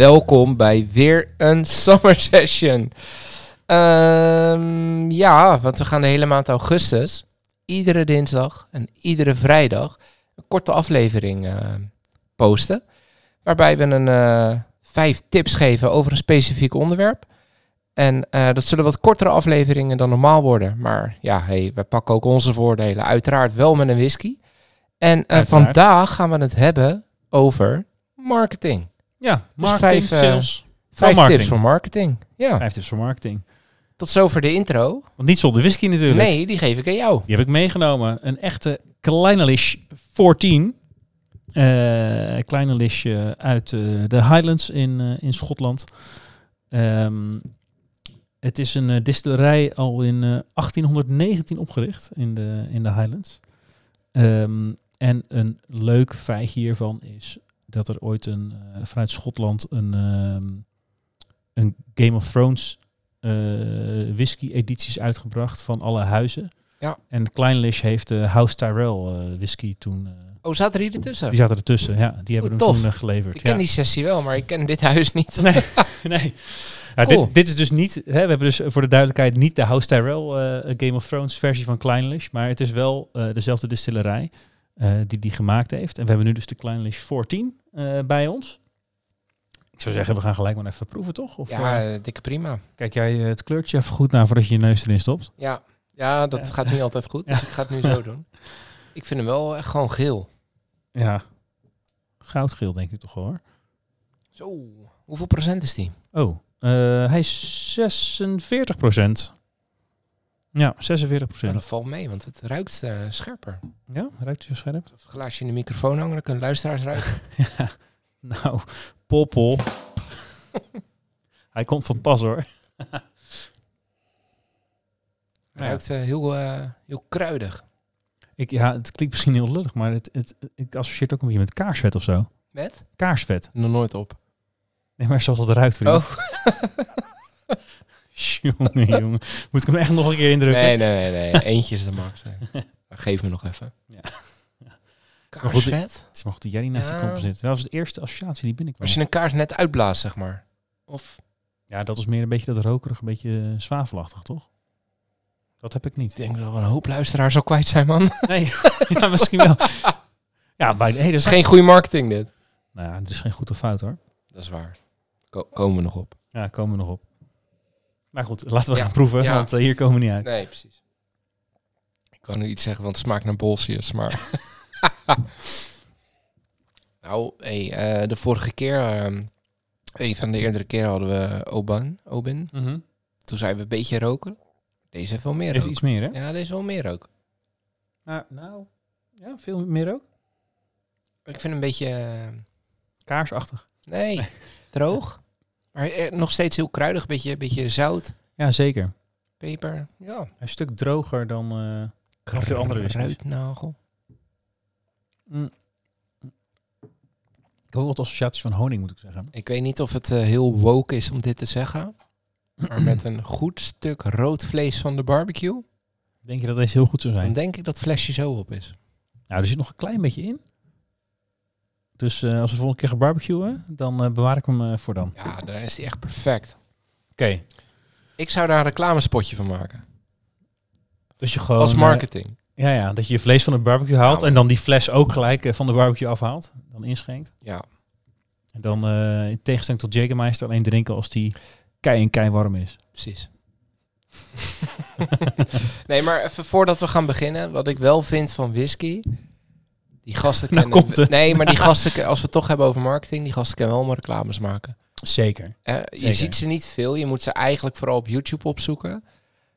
Welkom bij weer een summer session. Ehm, ja, want we gaan de hele maand augustus iedere dinsdag en iedere vrijdag een korte aflevering eh, posten. Waarbij we een eh, vijf tips geven over een specifiek onderwerp. En eh, dat zullen wat kortere afleveringen dan normaal worden. Maar ja, hey, we pakken ook onze voordelen. Uiteraard wel met een whisky. En vandaag gaan we het hebben over marketing. Ja, Dus marketing, vijf, eh, sales. Vijf marketing. tips voor marketing. Ja, Vijf tips voor marketing. tot zover de intro. Want niet zonder whisky natuurlijk. Nee, die geef ik aan jou. Die heb ik meegenomen. Een echte Kleinelish 14. Eh Kleinelish uit eh, de Highlands in, in Schotland. Ehm, het is een distillerij al in eh, 1819 opgericht in de, in de Highlands. Ehm, en een leuk feitje hiervan is dat er ooit een, eh, vanuit Schotland een, ehm, een Game of Thrones eh, whisky-edities uitgebracht van alle huizen. Ja. En Kleinlish heeft de House Tyrell eh, whisky toen... Oh, zat er hier ertussen? die zaten ertussen, ja. Die hebben Oh, we tof. toen geleverd. Ik ken ja. die sessie wel, maar ik ken dit huis niet. Nee, nee. Ja, Cool. dit, dit is dus niet, hè, we hebben dus voor de duidelijkheid niet de House Tyrell Game of Thrones versie van Kleinlish, maar het is wel dezelfde distillerij die die gemaakt heeft. En we hebben nu dus de Kleinlish 14 eh, bij ons. Ik zou zeggen, we gaan gelijk maar even proeven, toch? Of Ja, eh, eh, dikke prima. kijk jij eh, het kleurtje even goed naar voordat je je neus erin stopt? Ja, ja dat Ja. gaat niet altijd goed, dus ik ga het nu zo doen. Ik vind hem wel echt gewoon geel. Ja, goudgeel denk ik toch hoor. Zo, hoeveel procent is die? Oh, eh, hij is 46 Ja, 46% Nou, dat valt mee, want het ruikt eh, scherper. Ja, ruikt hij zo scherp? Een glaasje in de microfoon hangen, dan kunnen luisteraars ruiken. Ja, nou, Poppel. Hij komt van pas hoor. Het Ja. ruikt eh, heel, eh, heel kruidig. Ik, ja, het klinkt misschien heel lullig, maar het, het, ik associeer het ook een beetje met kaarsvet of zo. Met? Kaarsvet. Nog nooit op. Nee, maar zoals het ruikt, vriend. Oh, jongen, jongen. Moet ik hem echt nog een keer indrukken? nee, nee, nee, nee. Eentje is de max. hè. Geef me nog even. Ja. Kaarsvet? Het is maar goed dat jij niet naast de knop zit. Dat was de eerste associatie die binnenkwam. Als je een kaars net uitblaast, zeg maar. Of Ja, dat is meer een beetje dat rokerig, een beetje zwavelachtig, toch? Dat heb ik niet. ik denk dat we een hoop luisteraars al kwijt zijn, man. Nee, ja, misschien wel. Ja, bij hey, Dat dat is geen goede marketing, dit. Nou ja, het is geen goed of fout hoor. Dat is waar. Ko- komen we nog op. Ja, komen we nog op. Maar goed, laten we Ja, gaan proeven, ja. want eh, hier komen we niet uit. Nee, precies. Ik kan nu iets zeggen, want het smaakt naar bolsjes, maar... nou, hey, eh, de vorige keer, ehm, een van de eerdere keren hadden we Oban, Obin. Mhm. Toen zijn we een beetje roken. Deze heeft wel meer Er is rook. iets meer, hè? Ja, deze wel meer rook. Nou, nou, ja, veel meer ook. Ik vind een beetje... eh, Kaarsachtig. nee, droog. Maar eh, nog steeds heel kruidig. Beetje, beetje zout, Ja, zeker. peper. Ja. Een stuk droger dan... Of veel andere whiskies. Kruidnagel. mm. Ik heb ook wat associaties van honing, moet ik zeggen. Ik weet niet of het eh, heel woke is om dit te zeggen. Maar met een goed stuk rood vlees van de barbecue, Denk je dat deze heel goed zou dan zijn? denk ik dat het flesje zo op is. Nou, er zit nog een klein beetje in. Dus eh, als we volgende keer gaan barbecuen, dan eh, bewaar ik hem eh, voor dan. Oké. Ja, dan is die echt perfect. Ik zou daar een reclamespotje van maken. Dat je gewoon... Als marketing. ja, ja, dat je je vlees van de barbecue haalt Nou. en dan die fles ook gelijk van de barbecue afhaalt. Dan inschenkt. Ja. En dan in tegenstelling tot Jägermeister alleen drinken als die kei en kei warm is. precies. nee, maar even voordat we gaan beginnen, wat ik wel vind van whisky. Die gasten Nou kennen. het. Nee, maar die gasten, als we het toch hebben over marketing, die gasten kunnen wel maar reclames maken. Zeker. Eh, je Zeker. ziet ze niet veel. Je moet ze eigenlijk vooral op YouTube opzoeken.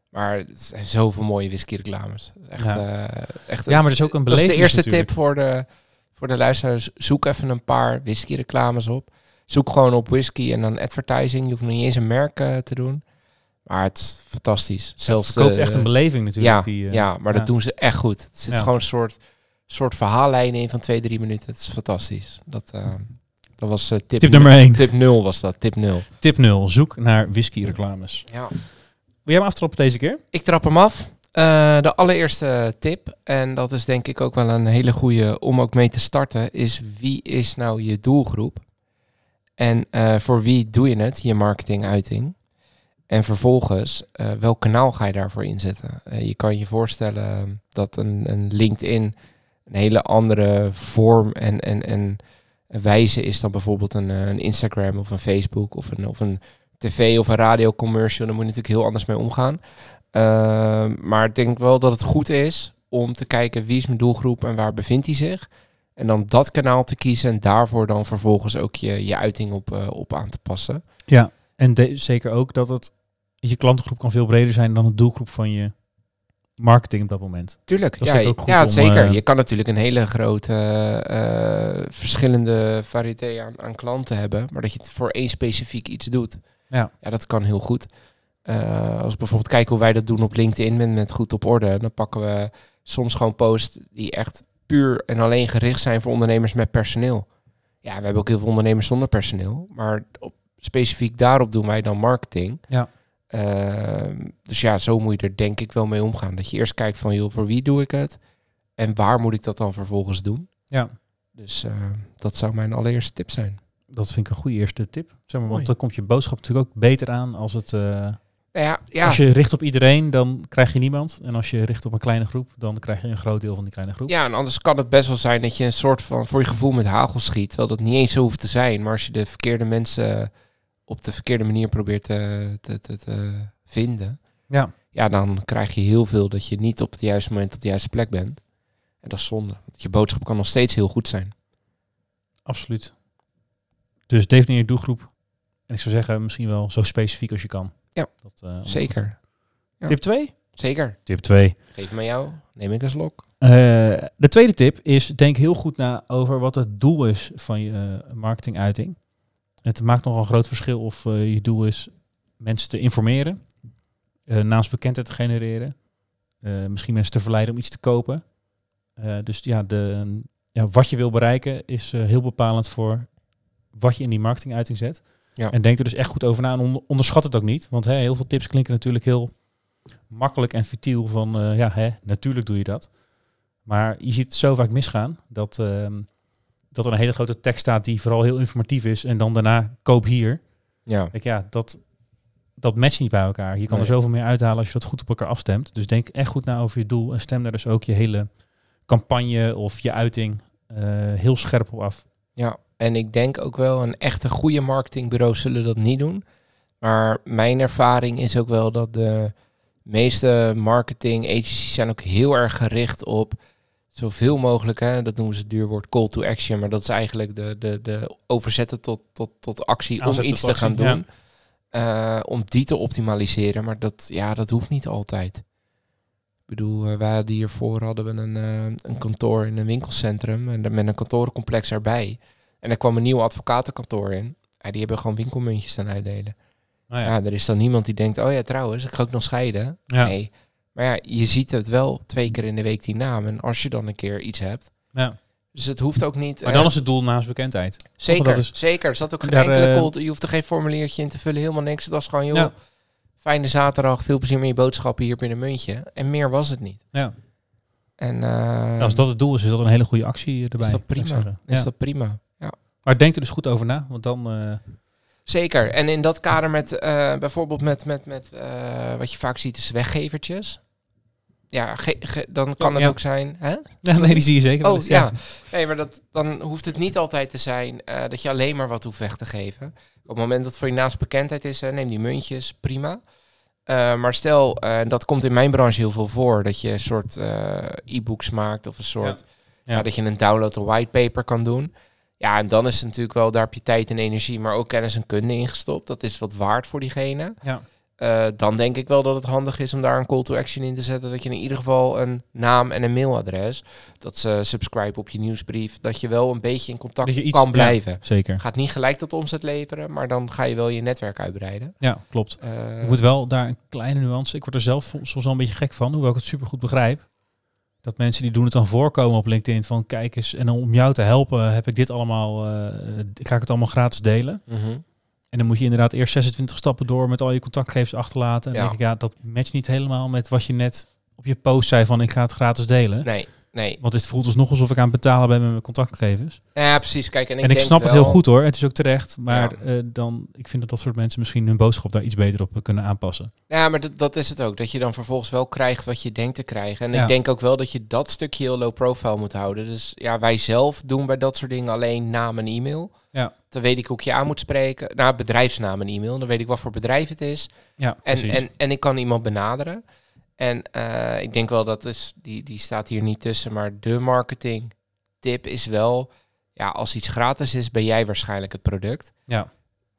Maar het zijn zoveel mooie whisky reclames. Echt, Ja. eh, echt Ja, maar dat is ook een dat is de beleving eerste natuurlijk. tip voor de, voor de luisteraars. Zoek even een paar whisky reclames op. zoek gewoon op whisky en dan advertising. Je hoeft nog niet eens een merk eh, te doen. Maar het is fantastisch. Zelfs Het verkoopt de- echt een beleving natuurlijk. ja, die, ja, maar ja. dat doen ze echt goed. Er zit gewoon een soort, soort verhaallijn in van twee, drie minuten. Het is fantastisch. Dat, eh, dat was eh, tip, Tip nummer één. Tip 0 was dat, tip 0. Tip 0. Zoek naar whisky reclames. Ja. Wil jij hem aftrappen deze keer? Ik trap hem af. Eh, de allereerste tip, en dat is denk ik ook wel een hele goede om ook mee te starten, is wie is nou je doelgroep? En voor wie doe je het, je marketinguiting? En vervolgens, welk kanaal ga je daarvoor inzetten? Je kan je voorstellen dat een, een LinkedIn een hele andere vorm en, en, en wijze is dan bijvoorbeeld een, eh, een Instagram of een Facebook of een, of een tv of een radiocommercial. Daar moet je natuurlijk heel anders mee omgaan. Ehm, maar ik denk wel dat het goed is om te kijken wie is mijn doelgroep en waar bevindt hij zich. En dan dat kanaal te kiezen en daarvoor dan vervolgens ook je, je uiting op, eh, op aan te passen. Ja. En de- zeker ook dat het je klantengroep kan veel breder zijn dan de doelgroep van je marketing op dat moment. Tuurlijk, Dat ja, ook goed ja om, zeker. eh, je kan natuurlijk een hele grote eh, verschillende variëteit aan, aan klanten hebben, maar dat je het voor één specifiek iets doet. Ja. ja dat kan heel goed. Eh, als we bijvoorbeeld kijken hoe wij dat doen op LinkedIn met, met goed op orde, dan pakken we soms gewoon posts die echt puur en alleen gericht zijn voor ondernemers met personeel. Ja, we hebben ook heel veel ondernemers zonder personeel, maar op, specifiek daarop doen wij dan marketing. Ja. Ehm, dus ja, zo moet je er denk ik wel mee omgaan. Dat je eerst kijkt van, joh, voor wie doe ik het? En waar moet ik dat dan vervolgens doen? Ja. Dus eh, dat zou mijn allereerste tip zijn. Dat vind ik een goede eerste tip. Zeg maar, want dan komt je boodschap natuurlijk ook beter aan als het... eh, Nou ja, ja, Als je richt op iedereen, dan krijg je niemand. En als je richt op een kleine groep, dan krijg je een groot deel van die kleine groep. ja, en anders kan het best wel zijn dat je een soort van voor je gevoel met hagel schiet. Terwijl dat niet eens zo hoeft te zijn. Maar als je de verkeerde mensen op de verkeerde manier probeert te, te, te, te vinden. Ja. Ja, dan krijg je heel veel dat je niet op het juiste moment op de juiste plek bent. En dat is zonde. Want je boodschap kan nog steeds heel goed zijn. Absoluut. Dus definieer je doelgroep. En ik zou zeggen, misschien wel zo specifiek als je kan. Ja, Dat, eh, Zeker. Ja. Tip 2? Zeker. Tip 2. Geef me jou. Neem ik een slok. Eh, de tweede tip is, denk heel goed na over wat het doel is van je eh, marketinguiting. Het maakt nogal een groot verschil of eh, je doel is mensen te informeren, eh naamsbekendheid te genereren, eh, misschien mensen te verleiden om iets te kopen. Dus ja, de, ja, wat je wil bereiken is heel bepalend voor wat je in die marketinguiting zet. Ja. En denk er dus echt goed over na en onder- onderschat het ook niet. Want hè, heel veel tips klinken natuurlijk heel makkelijk en futiel van ja, hè, natuurlijk doe je dat. Maar je ziet het zo vaak misgaan dat, ehm, dat er een hele grote tekst staat die vooral heel informatief is en dan daarna koop hier. Ja. Kijk, ja, dat, dat matcht niet bij elkaar. Je kan er zoveel meer uithalen als je dat goed op elkaar afstemt. Dus denk echt goed na over je doel en stem daar dus ook je hele campagne of je uiting eh, heel scherp op af. Ja, en ik denk ook wel, een echte goede marketingbureau zullen dat niet doen. Maar mijn ervaring is ook wel dat de meeste marketing agencies zijn ook heel erg gericht op zoveel mogelijk, hè, dat noemen ze het duurwoord call to action, maar dat is eigenlijk de, de, de overzetten tot, tot, tot actie om iets te gaan doen. Eh, om die te optimaliseren, maar dat, ja, dat hoeft niet altijd. Ik bedoel, eh, wij hadden hiervoor hadden we een, eh, een kantoor in een winkelcentrum en met een kantorencomplex erbij. En er kwam een nieuw advocatenkantoor in. Ja, die hebben gewoon winkelmuntjes staan uitdelen. Nou Ja. er is dan niemand die denkt, oh ja, trouwens, ik ga ook nog scheiden. Ja. Nee. Maar ja, je ziet het wel twee keer in de week die naam. En als je dan een keer iets hebt. Ja. Dus het hoeft ook niet... Maar eh, dan is het doel naamsbekendheid. zeker, dat is- zeker. Er zat ook geen enkele eh, call, Je hoeft er geen formuliertje in te vullen, helemaal niks. Het was gewoon, joh, Ja. fijne zaterdag, veel plezier met je boodschappen hier binnen muntje. En meer was het niet. Ja. En eh, als dat het doel is, is dat een hele goede actie erbij. is dat prima. Is Ja. dat prima. Ja. Maar denk er dus goed over na, want dan... eh, Zeker. En in dat kader met eh, bijvoorbeeld met, met, met eh, wat je vaak ziet is weggevertjes. Ja, ge- ge- dan kan het ja. ook zijn. Hè? ja, nee, die zie je zeker Oh eens, ja. Nee, maar dat, dan hoeft het niet altijd te zijn eh, dat je alleen maar wat hoeft weg te geven. Op het moment dat het voor je naamsbekendheid is, hè, neem die muntjes, prima. Maar stel, en dat komt in mijn branche heel veel voor, dat je een soort e-books maakt of een soort, dat je een download een whitepaper kan doen. Ja, en dan is het natuurlijk wel, daar heb je tijd en energie, maar ook kennis en kunde ingestopt. Dat is wat waard voor diegene. Ja. eh, dan denk ik wel dat het handig is om daar een call to action in te zetten. Dat je in ieder geval een naam en een mailadres, dat ze subscribe op je nieuwsbrief, dat je wel een beetje in contact iets- kan ja. blijven. Zeker. Gaat niet gelijk tot omzet leveren, maar dan ga je wel je netwerk uitbreiden. Ja, klopt. Ik moet wel daar een kleine nuance. Ik word er zelf soms wel een beetje gek van, hoewel ik het super goed begrijp. Dat mensen die doen het dan voorkomen op LinkedIn van kijk eens en om jou te helpen heb ik dit allemaal, ga ik het allemaal gratis delen. mhm. En dan moet je inderdaad eerst 26 stappen door met al je contactgegevens achterlaten. En Ja. denk ik, ja, dat matcht niet helemaal met wat je net op je post zei van ik ga het gratis delen. Nee, nee. Want dit voelt dus nog alsof ik aan het betalen ben met mijn contactgegevens. Ja, precies. Kijk, en ik, en ik denk snap het heel goed hoor, het is ook terecht. Maar Ja. eh, dan, ik vind dat dat soort mensen misschien hun boodschap daar iets beter op kunnen aanpassen. Ja, maar dat, dat is het ook. Dat je dan vervolgens wel krijgt wat je denkt te krijgen. En Ja. ik denk ook wel dat je dat stukje heel low profile moet houden. Dus ja, wij zelf doen bij dat soort dingen alleen naam en e-mail. Ja. Dan weet ik hoe ik je aan moet spreken. Nou, bedrijfsnaam en e-mail. Dan weet ik wat voor bedrijf het is. Ja, En, precies. en, en ik kan iemand benaderen. En eh, ik denk wel dat is, die, die staat hier niet tussen. Maar de marketing tip is wel, ja, als iets gratis is, ben jij waarschijnlijk het product. ja.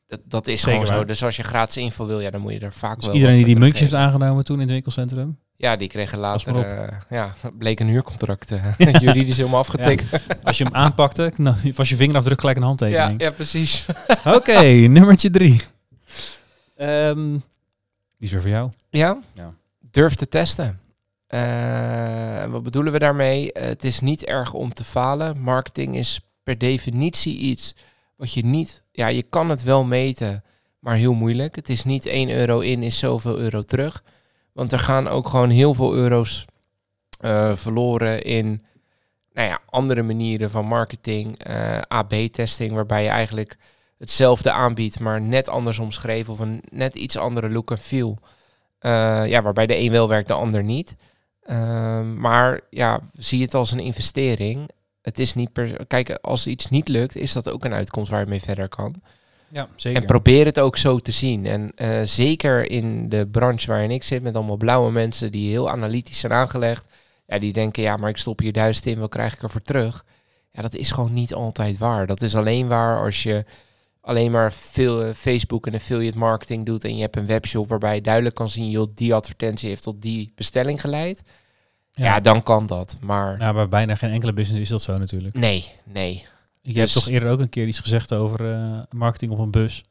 Dat, dat is Zeker gewoon zo. Dus als je gratis info wil, ja, dan moet je er vaak Dus wel. iedereen die die voor muntje heeft aangenomen toen in het winkelcentrum. Ja, die kregen later, eh, ja, bleek een huurcontract. eh, juridisch helemaal afgetikt. Als je hem aanpakte, nou, was je vingerafdruk gelijk een Ja, handtekening. ja, precies. Oké, nummertje drie. Ehm, die is weer voor jou. Ja? Ja. Durf te testen. Eh, wat bedoelen we daarmee? Eh, het is niet erg om te falen. Marketing is per definitie iets wat je niet... Ja, je kan het wel meten, maar heel moeilijk. Het is niet 1 euro in, is zoveel euro terug. Want er gaan ook gewoon heel veel euro's eh, verloren in nou ja, andere manieren van marketing. AB-testing, waarbij je eigenlijk hetzelfde aanbiedt, maar net anders omschreven of een net iets andere look en feel. Eh, ja, waarbij de een wel werkt, de ander niet. Ehm, maar ja, zie het als een investering. Het is niet per. Kijk, als iets niet lukt, is dat ook een uitkomst waar je mee verder kan. Ja, zeker. En probeer het ook zo te zien. En eh, zeker in de branche waarin ik zit, met allemaal blauwe mensen die heel analytisch zijn aangelegd. Ja, die denken, ja, maar ik stop hier duizend in, wat krijg ik ervoor terug? Ja, dat is gewoon niet altijd waar. Dat is alleen waar als je alleen maar veel eh, Facebook en affiliate marketing doet en je hebt een webshop waarbij je duidelijk kan zien, joh, die advertentie heeft tot die bestelling geleid. Ja, dan kan dat. Maar Nou, bij bijna geen enkele business is dat zo natuurlijk. nee, nee, Je hebt Dus- toch eerder ook een keer iets gezegd over eh, marketing op een bus.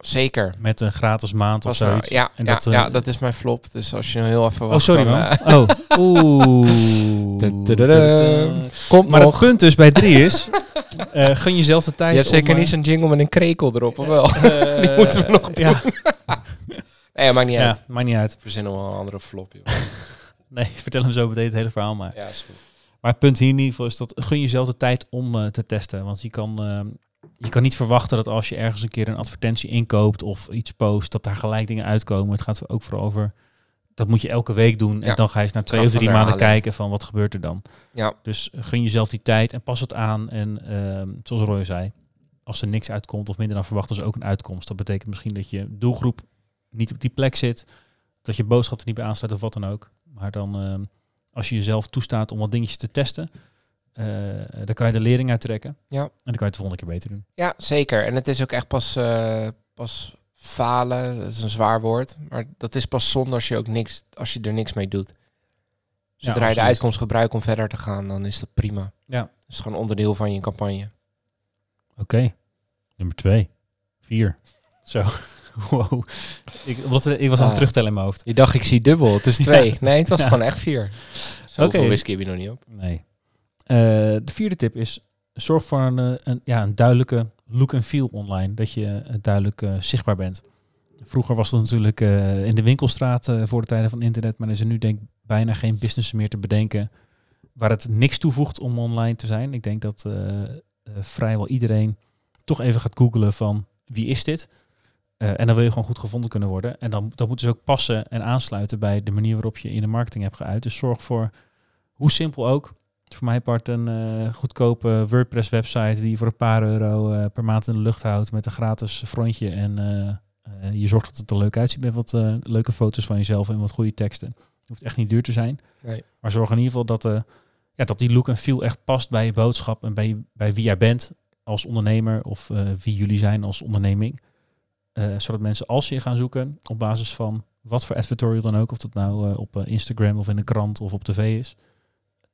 zeker. Met een gratis maand of nou- zoiets. ja, En ja, dat, eh, ja, dat is mijn flop. Dus als je heel even Oh, sorry dan, man. Oh, oeh. Komt Maar nog. het punt dus bij drie is, eh gun jezelf de tijd Je hebt om, zeker eh, niet zo'n jingle met een krekel erop, of wel? eh, Die moeten we nog doen. Nee, maakt niet uit. ja, maakt niet uit. Verzinnen wel een andere flop, joh. Nee, vertel hem zo meteen het hele verhaal maar. Ja, is goed. Maar het punt hier in ieder geval is dat gun jezelf de tijd om te testen. Want je kan, eh, je kan niet verwachten dat als je ergens een keer een advertentie inkoopt of iets post, dat daar gelijk dingen uitkomen. Het gaat ook vooral over, dat moet je elke week doen. En Ja. dan ga je eens na twee of drie maanden kijken van wat gebeurt er dan. Ja. Dus gun jezelf die tijd en pas het aan. En ehm, zoals Roy zei, als er niks uitkomt of minder dan verwacht, is ook een uitkomst. Dat betekent misschien dat je doelgroep niet op die plek zit, dat je boodschap er niet bij aansluit of wat dan ook. Maar dan, ehm, als je jezelf toestaat om wat dingetjes te testen, eh, dan kan je de lering uittrekken. Ja. En dan kan je het de volgende keer beter doen. Ja, zeker. En het is ook echt pas, eh, pas falen, dat is een zwaar woord. Maar dat is pas zonde als je, ook niks, als je er niks mee doet. Zodra je de uitkomst gebruikt om verder te gaan, dan is dat prima. Ja. Dat is gewoon onderdeel van je campagne. Oké. Nummer twee. Vier. Zo. wow. Ik, we, ik was aan het Ah. terugtellen in mijn hoofd. Je dacht, ik zie dubbel. Het is twee. Ja. Nee, het was Ja. gewoon echt vier. Zoveel Oké. whisky heb je nog niet op. Nee. Eh, de vierde tip is, zorg voor een, eh, een, ja, een duidelijke look en feel online. Dat je eh, duidelijk eh, zichtbaar bent. Vroeger was dat natuurlijk eh, in de winkelstraat voor de tijden van internet. Maar er is er nu denk ik bijna geen business meer te bedenken waar het niks toevoegt om online te zijn. Ik denk dat vrijwel iedereen toch even gaat googlen van wie is dit? En dan wil je gewoon goed gevonden kunnen worden. En dan, dat moet dus ook passen en aansluiten bij de manier waarop je in de marketing hebt geuit. Dus zorg voor, hoe simpel ook, voor mij part een eh, goedkope WordPress website die je voor een paar euro eh, per maand in de lucht houdt met een gratis frontje. En eh, je zorgt dat het er leuk uitziet met wat leuke foto's van jezelf en wat goede teksten. Het hoeft echt niet duur te zijn. Nee. Maar zorg in ieder geval dat, ja, dat die look en feel echt past bij je boodschap en bij, bij wie jij bent als ondernemer of wie jullie zijn als onderneming. Zodat mensen als ze je gaan zoeken op basis van wat voor advertorial dan ook, of dat nou op Instagram of in de krant of op tv is,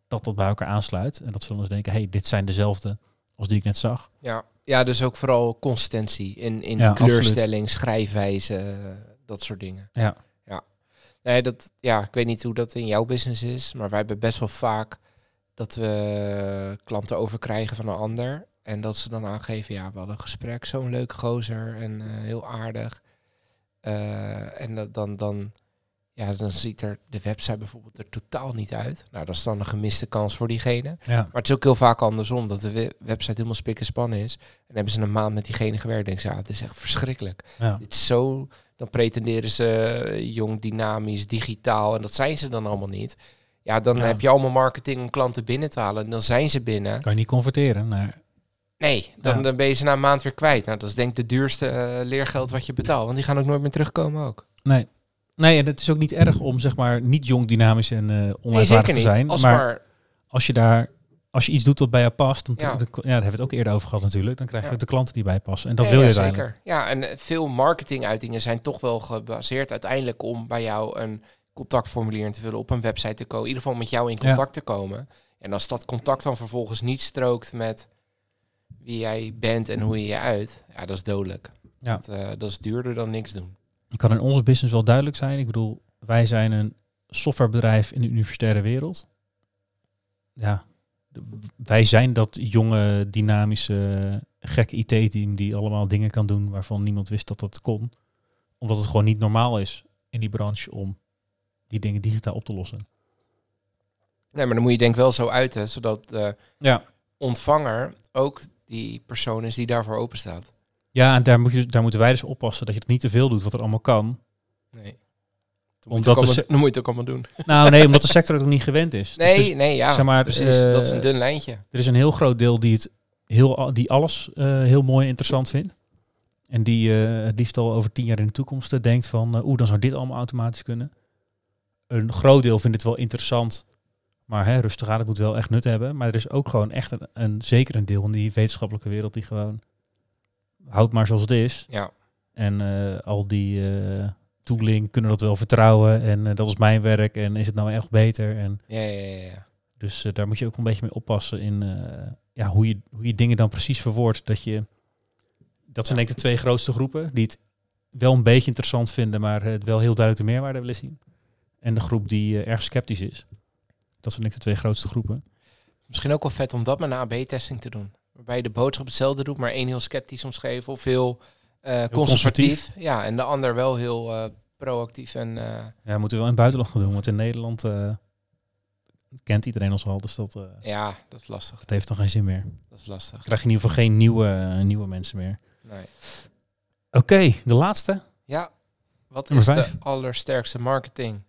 dat dat bij elkaar aansluit. En dat ze dan eens denken, hey, dit zijn dezelfde als die ik net zag. Ja, ja dus ook vooral consistentie in, in Ja, kleurstelling, schrijfwijze, dat soort dingen. Ja. ja. Nee, dat, ja, ik weet niet hoe dat in jouw business is, maar wij hebben best wel vaak dat we klanten overkrijgen van een ander. En dat ze dan aangeven, ja, we hadden een gesprek, zo'n leuk gozer en eh, heel aardig. Eh, en dat, dan, dan, ja, dan ziet er de website bijvoorbeeld er totaal niet uit. Nou, dat is dan een gemiste kans voor diegene. Ja, Maar het is ook heel vaak andersom, dat de we- website helemaal spik en span is. En hebben ze een maand met diegene gewerkt. Denken ze, ja, het is echt verschrikkelijk. ja. Dit is zo, dan pretenderen ze eh, jong, dynamisch, digitaal. En dat zijn ze dan allemaal niet. Ja, dan Ja. heb je allemaal marketing om klanten binnen te halen. En dan zijn ze binnen. kan je niet converteren. naar Nee, dan, Ja. dan ben je ze na een maand weer kwijt. Nou, dat is denk ik de duurste eh, leergeld wat je betaalt. Want die gaan ook nooit meer terugkomen ook. Nee. Nee, en het is ook niet erg om zeg maar niet jong, dynamisch en eh Nee, onervaren te zijn. Als maar, maar, als je daar als je iets doet wat bij jou past, dan, Ja. dan- ja, daar hebben we het ook eerder over gehad natuurlijk. Dan krijg je Ja. ook de klanten die bij passen. En dat wil je zeker. Ja, en eh, veel marketinguitingen zijn toch wel gebaseerd uiteindelijk om bij jou een contactformulier in te vullen, op een website te komen, in ieder geval met jou in contact te komen. En als dat contact dan vervolgens niet strookt met wie jij bent en hoe je je uit, ja, dat is dodelijk. Ja. Dat, eh, dat is duurder dan niks doen. Het kan in onze business wel duidelijk zijn. Ik bedoel, wij zijn een softwarebedrijf in de universitaire wereld. Ja, wij zijn dat jonge, dynamische, gekke IT-team die allemaal dingen kan doen waarvan niemand wist dat dat kon. Omdat het gewoon niet normaal is in die branche om die dingen digitaal op te lossen. Nee, maar dan moet je denk ik wel zo uiten, zodat de Ja. ontvanger ook die persoon is die daarvoor open staat. Ja, en daar, moet je, daar moeten wij dus oppassen dat je het niet te veel doet wat er allemaal kan. Nee. Dan moet, Omdat allemaal, dan moet je het ook allemaal doen. Nou nee, omdat de sector het ook niet gewend is. Dus Nee, nee, ja. zeg maar, precies. eh, dat is een dun lijntje. Er is een heel groot deel die, het heel, die alles eh, heel mooi en interessant vindt. En die eh, het liefst al over tien jaar in de toekomst eh, denkt van... eh, oeh, dan zou dit allemaal automatisch kunnen. Een groot deel vindt het wel interessant. Maar hè, rustig aan, het moet wel echt nut hebben. Maar er is ook gewoon echt een, een zeker een deel in die wetenschappelijke wereld... die gewoon houdt maar zoals het is. Ja. En eh, al die eh, tooling kunnen dat wel vertrouwen. En eh, dat is mijn werk. En is het nou echt beter? En Ja, ja, ja, ja. dus daar moet je ook een beetje mee oppassen in ja, hoe, je, hoe je dingen dan precies verwoordt. Dat, je, dat zijn denk ik de twee grootste groepen die het wel een beetje interessant vinden, maar het wel heel duidelijk de meerwaarde willen zien. En de groep die erg sceptisch is. Dat zijn denk ik de twee grootste groepen. Misschien ook wel vet om dat met een AB-testing te doen. Waarbij je de boodschap hetzelfde doet, maar één heel sceptisch omschreven of heel, eh, conservatief. Ja, en de ander wel heel eh, proactief en... eh, Ja, moeten we wel in het buitenland gaan doen, want in Nederland kent iedereen ons al. Dus dat, ja, dat is lastig. dat heeft dan geen zin meer. Dat is lastig. krijg je in ieder geval geen nieuwe, nieuwe mensen meer. Nee. Oké, de laatste. Ja, wat Nummer is vijf. de allersterkste marketing?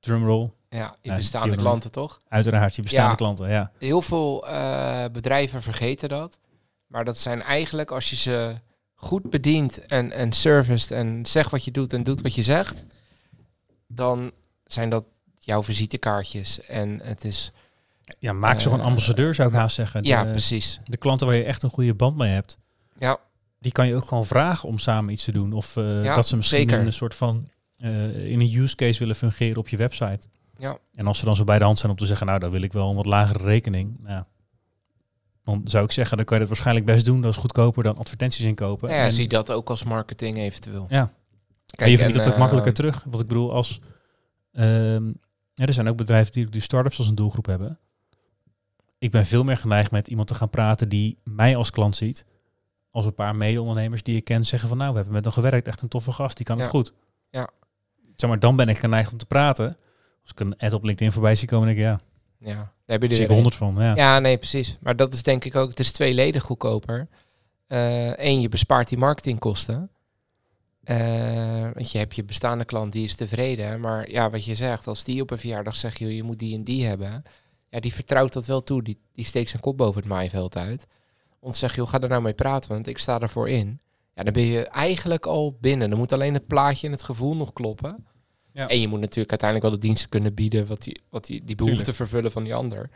Drumroll. Ja, je bestaande klanten toch? Uiteraard, je bestaande Ja. klanten. Ja. Heel veel eh, bedrijven vergeten dat. Maar dat zijn eigenlijk als je ze goed bedient en, en serviced en zegt wat je doet en doet wat je zegt, dan zijn dat jouw visitekaartjes. En het is... Ja, maak ze Eh, gewoon ambassadeur, zou ik haast zeggen. De, ja, precies. de klanten waar je echt een goede band mee hebt, Ja, die kan je ook gewoon vragen om samen iets te doen. Of eh, Ja, dat ze misschien zeker. in een soort van eh, in een use case willen fungeren op je website. Ja. En als ze dan zo bij de hand zijn om te zeggen, nou, dan wil ik wel een wat lagere rekening. Nou, dan zou ik zeggen, dan kan je dat waarschijnlijk best doen. Dat is goedkoper dan advertenties inkopen. ja, en, zie dat ook als marketing eventueel. Ja. Kijk, en je verdient en, het ook eh, makkelijker terug. Wat ik bedoel, als ehm, ja, er zijn ook bedrijven die, die start-ups als een doelgroep hebben. Ik ben veel meer geneigd met iemand te gaan praten die mij als klant ziet. Als een paar mede-ondernemers die ik ken zeggen van nou, we hebben met hem gewerkt, echt een toffe gast, die kan het goed. Ja. Zeg maar, dan ben ik geneigd om te praten. Als ik een ad op LinkedIn voorbij zie komen, denk ik ja, Ja, daar heb je er ik een. honderd van. Ja. Ja, nee, precies. Maar dat is denk ik ook, het is tweeledig goedkoper. Eén, je bespaart die marketingkosten. Eh, want je hebt je bestaande klant, die is tevreden. Maar ja, wat je zegt, als die op een verjaardag zegt, joh, je moet die en die hebben. Ja, die vertrouwt dat wel toe. Die, die steekt zijn kop boven het maaiveld uit. Te zeggen, joh, ga er nou mee praten, want ik sta ervoor in. Ja, dan ben je eigenlijk al binnen. Dan moet alleen het plaatje en het gevoel nog kloppen. Ja. En je moet natuurlijk uiteindelijk wel de diensten kunnen bieden, wat die, wat die, die behoefte Tuurlijk. vervullen van die ander.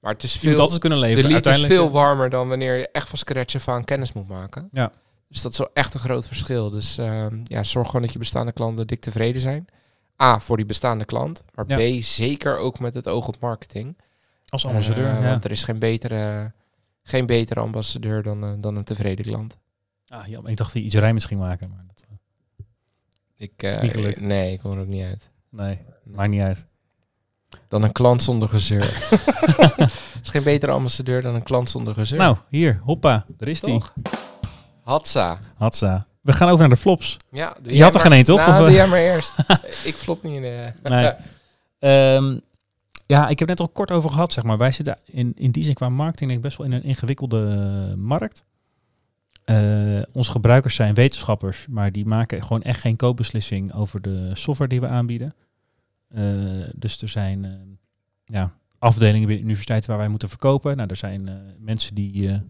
Maar het is veel, altijd kunnen de leveren. lied is veel warmer dan wanneer je echt van scratch af aan kennis moet maken. Ja. Dus dat is wel echt een groot verschil. Dus ehm, ja, zorg gewoon dat je bestaande klanten dik tevreden zijn. A, voor die bestaande klant. Maar Ja. B, zeker ook met het oog op marketing. Als ambassadeur, Eh, ja. Want er is geen betere, geen betere ambassadeur dan, eh, dan een tevreden klant. Ah, jammer. Ik dacht dat iets rijmers ging maken, maar dat, eh, Ik, Is eh, niet gelukt. nee, ik kom er ook niet uit. nee, maakt niet uit. Dan een klant zonder gezeur. Er is geen betere ambassadeur dan een klant zonder gezeur. Nou, hier, hoppa, daar is die. toch? Hatsa. Hatsa. We gaan over naar de flops. Ja, Je had er geen één, toch? Nou, Of, doe eh? jij maar eerst. ik flop niet in de... Nee. Ehm, ja, ik heb net al kort over gehad, zeg maar. Wij zitten in, in die zin qua marketing best wel in een ingewikkelde eh, markt. Eh, onze gebruikers zijn wetenschappers, maar die maken gewoon echt geen koopbeslissing over de software die we aanbieden. Eh, dus er zijn eh, ja, afdelingen binnen universiteiten waar wij moeten verkopen. Nou, er zijn mensen die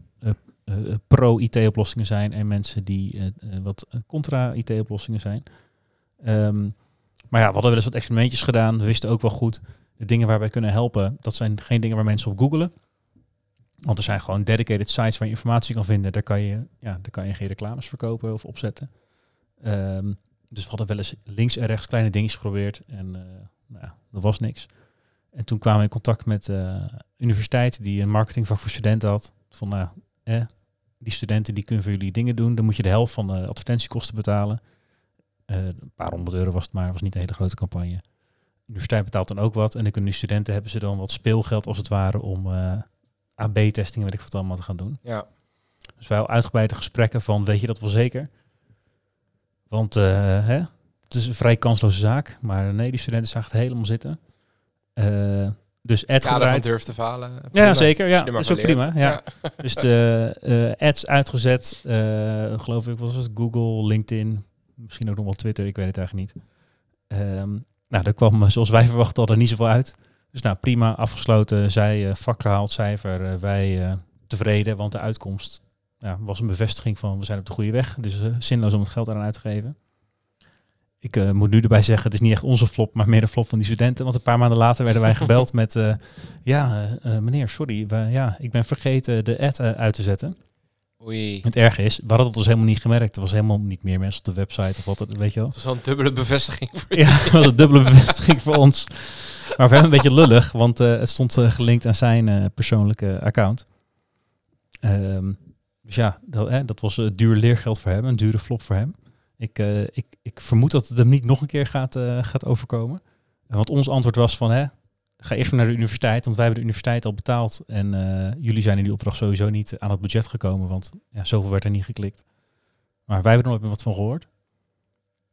pro-IT-oplossingen zijn en mensen die wat contra-IT-oplossingen zijn. Ehm, maar ja, we hadden wel eens wat experimentjes gedaan. We wisten ook wel goed, de dingen waar wij kunnen helpen, dat zijn geen dingen waar mensen op googelen. Want er zijn gewoon dedicated sites waar je informatie kan vinden. Daar kan je, ja, daar kan je geen reclames verkopen of opzetten. Ehm, dus we hadden wel eens links en rechts kleine dingetjes geprobeerd. En eh, nou ja, dat was niks. En toen kwamen we in contact met eh, een universiteit die een marketingvak voor studenten had. Van nou, eh, die studenten die kunnen voor jullie dingen doen. Dan moet je de helft van de advertentiekosten betalen. Eh, een paar honderd euro was het maar, was niet een hele grote campagne. De universiteit betaalt dan ook wat. En dan kunnen die studenten hebben ze dan wat speelgeld als het ware om AB-testingen, weet ik wat allemaal te gaan doen. Ja. Dus wij uitgebreide gesprekken van, weet je dat wel zeker? Want eh, hè, het is een vrij kansloze zaak. Maar nee, die studenten zagen het helemaal zitten. Eh, dus ad Ja, daarvan gedraaid. durf te falen. Ja, zeker. Ja, dat is ook prima. Ja. Dus de eh, ads uitgezet. geloof ik, was het? Google, LinkedIn. Misschien ook nog wel Twitter. Ik weet het eigenlijk niet. Ehm, nou, daar kwam, zoals wij verwachten, al er niet zoveel uit. Dus nou, prima, afgesloten. Zij eh, vak gehaald, cijfer. eh, wij eh, tevreden, want de uitkomst ja, was een bevestiging van we zijn op de goede weg. Dus zinloos om het geld eraan uit te geven. Ik moet nu erbij zeggen, het is niet echt onze flop, maar meer een flop van die studenten. Want een paar maanden later werden wij gebeld met... ja, meneer, sorry, we, ja, ik ben vergeten de ad uit te zetten. Oei. Het erge is, we hadden het dus helemaal niet gemerkt. Er was helemaal niet meer mensen op de website of wat, het- weet je wel. Is wel een dubbele bevestiging voor Ja, dat was een dubbele bevestiging voor ons. Maar voor hem een beetje lullig, want eh, het stond eh, gelinkt aan zijn eh, persoonlijke account. Ehm, dus ja, dat, dat was duur leergeld voor hem, een dure flop voor hem. Ik, ik, ik vermoed dat het hem niet nog een keer gaat, gaat overkomen. Want ons antwoord was van, hè, ga eerst maar naar de universiteit, want wij hebben de universiteit al betaald. En eh, jullie zijn in die opdracht sowieso niet aan het budget gekomen, want ja, zoveel werd er niet geklikt. Maar wij hebben er nooit meer wat van gehoord.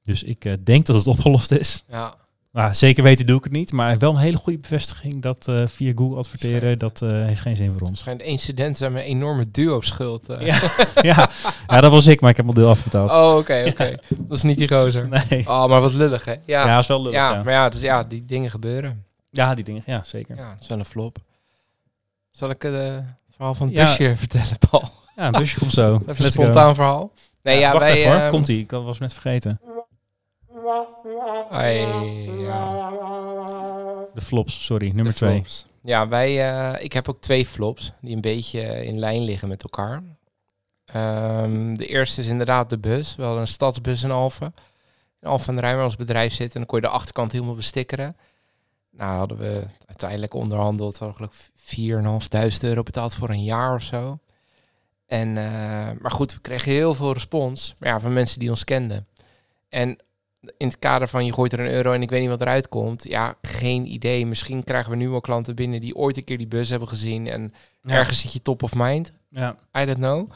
Dus ik eh, denk dat het opgelost is. Ja. Nou, zeker weten doe ik het niet, maar wel een hele goede bevestiging dat eh, via Google adverteren, Schijnt. dat heeft geen zin voor ons. Schijnt één student zijn met een enorme duo-schuld. Ja, ja. ja, dat was ik, maar ik heb al deel afbetaald. Oh, oké, oké. Dat is niet die gozer. Nee. Oh, maar wat lullig, hè? Ja, Ja, ja, is wel lullig. Ja, maar ja, dus, ja, die dingen gebeuren. Ja die dingen, ja, zeker. Ja, het is wel een flop. Zal ik eh, het verhaal van het Ja. busje vertellen, Paul? Ja, een busje komt zo. Even een go. spontaan verhaal. Nee, ja, wacht wij... even hoor, eh, komt ie. Ik was net vergeten. ja. De flops, sorry, nummer De twee. flops. Ja, wij, eh, ik heb ook twee flops die een beetje in lijn liggen met elkaar. Ehm, de eerste is inderdaad de bus. We hadden een stadsbus in Alphen. In Alphen de Rijn waar ons bedrijf zit. En dan kon je de achterkant helemaal bestikkeren. Nou hadden we uiteindelijk onderhandeld. We hadden ik 4.500 euro betaald voor een jaar of zo. En, eh, maar goed, we kregen heel veel respons. Maar ja, van mensen die ons kenden. En in het kader van je gooit er een euro en ik weet niet wat eruit komt. Ja, geen idee. Misschien krijgen we nu wel klanten binnen die ooit een keer die bus hebben gezien. En Ja. ergens zit je top of mind. Ja. I don't know.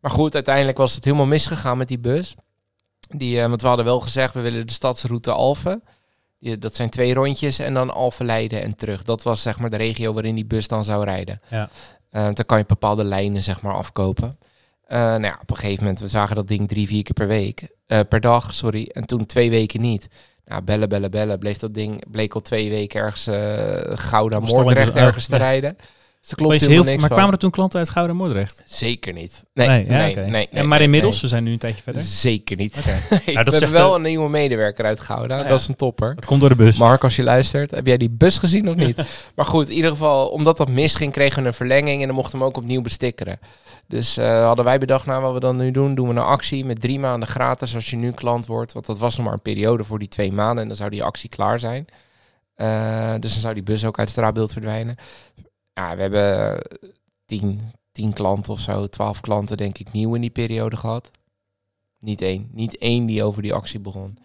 Maar goed, uiteindelijk was het helemaal misgegaan met die bus. Die, eh, want we hadden wel gezegd, we willen de stadsroute Alphen. Die, dat zijn twee rondjes en dan Alphen Leiden en terug. Dat was zeg maar de regio waarin die bus dan zou rijden. Ja. Eh, dan kan je bepaalde lijnen zeg maar afkopen. Eh, nou ja, op een gegeven moment, we zagen dat ding drie, vier keer per week. eh, per dag, sorry. En toen twee weken niet. Nou, bellen, bellen, bellen. Bleef dat ding, bleek al twee weken ergens Gouda, Moordrecht ergens te rijden. Er klopt heel, niks maar van. kwamen er toen klanten uit Gouden en Moordrecht? Zeker niet. Nee, nee, ja, nee, maar inmiddels, nee. we zijn nu een tijdje verder. Zeker niet. Dat we zegt hebben wel de- een nieuwe medewerker uitgehouden. ja. Dat is een topper. Het komt door de bus. Mark, als je luistert, heb jij die bus gezien of niet? maar goed, in ieder geval, omdat dat misging, kregen we een verlenging en dan mochten we hem ook opnieuw bestikkeren. Dus eh, hadden wij bedacht, nou wat we dan nu doen, doen we een actie met drie maanden gratis als je nu klant wordt. Want dat was nog maar een periode voor die twee maanden en dan zou die actie klaar zijn. Eh, dus dan zou die bus ook uit het straatbeeld verdwijnen. Ja, we hebben tien, tien klanten of zo, twaalf klanten denk ik nieuw in die periode gehad. Niet één. Niet één die over die actie begon.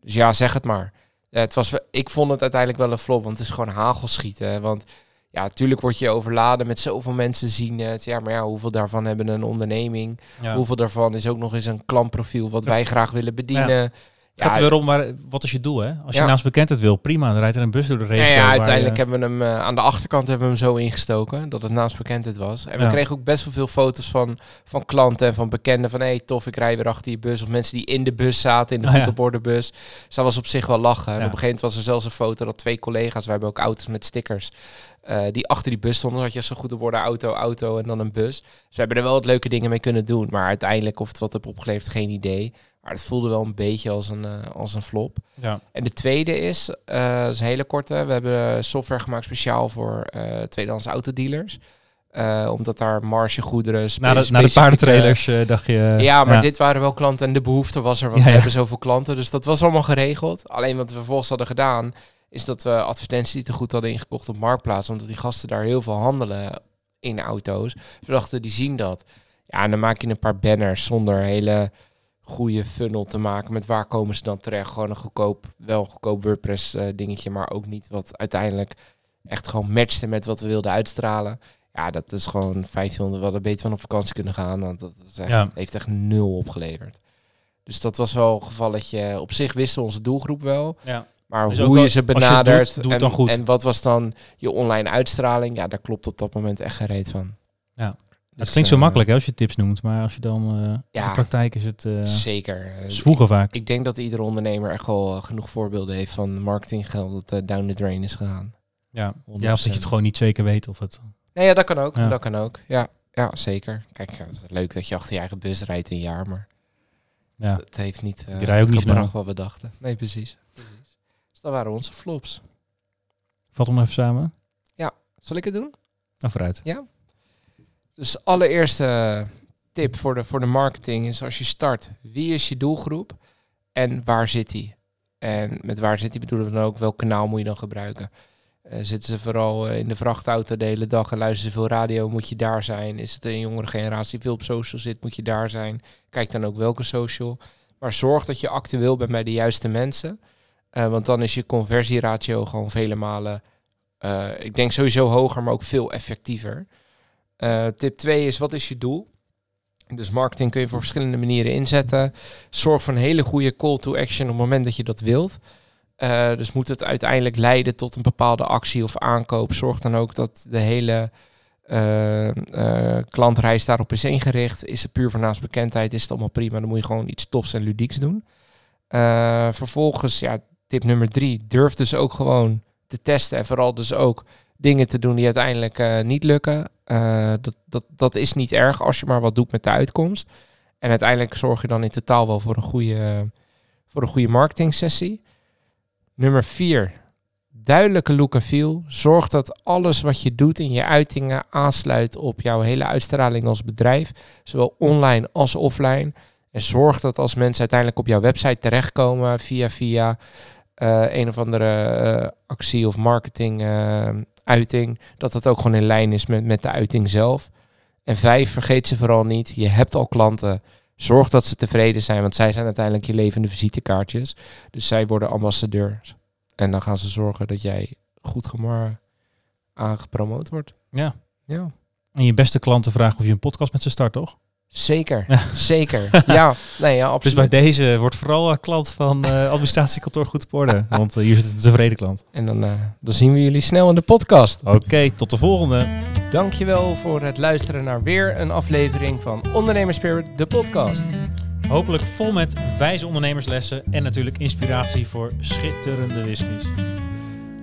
Dus ja, zeg het maar. Ja, het was, ik vond het uiteindelijk wel een flop, want het is gewoon hagelschieten. hè. Want ja, natuurlijk word je overladen met zoveel mensen zien het. Ja, maar ja, hoeveel daarvan hebben een onderneming? Ja. Hoeveel daarvan is ook nog eens een klantprofiel wat wij graag willen bedienen? Gaat er weer om, maar wat is je doel, hè? Als je Ja. naast bekendheid wil, prima. Dan rijdt er een bus door de regio. Ja, ja, uiteindelijk je- hebben we hem eh, aan de achterkant hebben we hem zo ingestoken dat het naamsbekendheid was. En we Ja. kregen ook best wel veel foto's van, van klanten en van bekenden van hé, hey, tof, ik rij weer achter je bus. Of mensen die in de bus zaten, in de Ah, goed ja. op bus. Dus dat was op zich wel lachen. En Ja. op een gegeven moment was er zelfs een foto dat twee collega's, wij hebben ook auto's met stickers, eh, die achter die bus stonden. Had je zo goed op orde auto, auto en dan een bus. Dus we hebben er wel wat leuke dingen mee kunnen doen. Maar uiteindelijk of het wat heb opgeleverd, geen idee. Maar het voelde wel een beetje als een, eh, als een flop. Ja. En de tweede is, dat is een hele korte. We hebben software gemaakt speciaal voor eh tweedehands autodealers. Eh, omdat daar margegoederen... spe- Na de, na de paardentrailers dacht je... Ja, maar dit waren wel klanten en de behoefte was er, want Ja, we hebben zoveel klanten. Dus dat was allemaal geregeld. Alleen wat we vervolgens hadden gedaan, is dat we advertentie te goed hadden ingekocht op Marktplaats. Omdat die gasten daar heel veel handelen in auto's. We dachten, die zien dat. Ja, en dan maak je een paar banners zonder hele goede funnel te maken. Met waar komen ze dan terecht? Gewoon een goedkoop, wel een goedkoop WordPress eh, dingetje, maar ook niet wat uiteindelijk echt gewoon matchte met wat we wilden uitstralen. Ja, dat is gewoon 1500. We hadden beter van op vakantie kunnen gaan, want dat is echt, Ja. heeft echt nul opgeleverd. Dus dat was wel een gevalletje. Op zich wisten onze doelgroep wel. Ja. Maar Dus hoe wel- je ze je benadert doet, doe het en, dan goed. en wat was dan je online uitstraling, ja, daar klopt op dat moment echt geen reet van. Ja. Dus, het klinkt zo eh, makkelijk hè, als je tips noemt, maar als je dan... eh, in Ja. de praktijk is het eh Zeker. Eh, zwoegen vaak. Ik denk dat iedere ondernemer echt wel genoeg voorbeelden heeft van marketinggeld dat down the drain is gegaan. Ja. 100%. ja, of dat je het gewoon niet zeker weet of het... Nee, ja, dat kan ook. Ja. Dat kan ook. Ja, ja zeker. Kijk, ja, het is leuk dat je achter je eigen bus rijdt een jaar, maar Ja. het heeft niet eh Die rijden ook niet gebracht wat we dachten. Nee, precies. precies. Dus dat waren onze flops. Vat hem even samen. Zal ik het doen? Nou, vooruit. Dus allereerste tip voor de, voor de marketing is als je start, wie is je doelgroep en waar zit die? En met waar zit die bedoelen we dan ook, welk kanaal moet je dan gebruiken? Eh, zitten ze vooral eh, in de vrachtauto de hele dag en luisteren ze veel radio, moet je daar zijn? Is het een jongere generatie veel op social zit, moet je daar zijn? Kijk dan ook welke social. Maar zorg dat je actueel bent bij de juiste mensen. Eh, want dan is je conversieratio gewoon vele malen, ik denk sowieso hoger, maar ook veel effectiever. Eh, tip 2 is, wat is je doel? Dus marketing kun je voor verschillende manieren inzetten. Zorg voor een hele goede call to action op het moment dat je dat wilt. Eh, dus moet het uiteindelijk leiden tot een bepaalde actie of aankoop. Zorg dan ook dat de hele eh, klantreis daarop is ingericht. Is het puur voor naamsbekendheid, is het allemaal prima. Dan moet je gewoon iets tofs en ludieks doen. Vervolgens, ja, tip nummer drie. Durf dus ook gewoon te testen. En vooral dus ook dingen te doen die uiteindelijk eh, niet lukken. Eh, dat, dat, dat is niet erg als je maar wat doet met de uitkomst. En uiteindelijk zorg je dan in totaal wel voor een goede, voor een goede marketing sessie. Nummer vier. Duidelijke look en feel. Zorg dat alles wat je doet in je uitingen aansluit op jouw hele uitstraling als bedrijf. Zowel online als offline. En zorg dat als mensen uiteindelijk op jouw website terechtkomen via via eh, een of andere actie of marketing uiting, dat het ook gewoon in lijn is met, met de uiting zelf. En vijf, vergeet ze vooral niet. Je hebt al klanten. Zorg dat ze tevreden zijn, want zij zijn uiteindelijk je levende visitekaartjes. Dus zij worden ambassadeurs. En dan gaan ze zorgen dat jij goed gemar aangepromoot wordt. Ja. Ja. En je beste klanten vragen of je een podcast met ze start, toch? Zeker, zeker. Ja, nee, ja, Dus absoluut. bij deze wordt vooral klant van eh administratiekantoor goed op orde. Want eh, hier zit een tevreden klant. En dan, eh, dan zien we jullie snel in de podcast. Oké, tot de volgende. Dankjewel voor het luisteren naar weer een aflevering van Ondernemerspirit, de podcast. Hopelijk vol met wijze ondernemerslessen en natuurlijk inspiratie voor schitterende whiskies.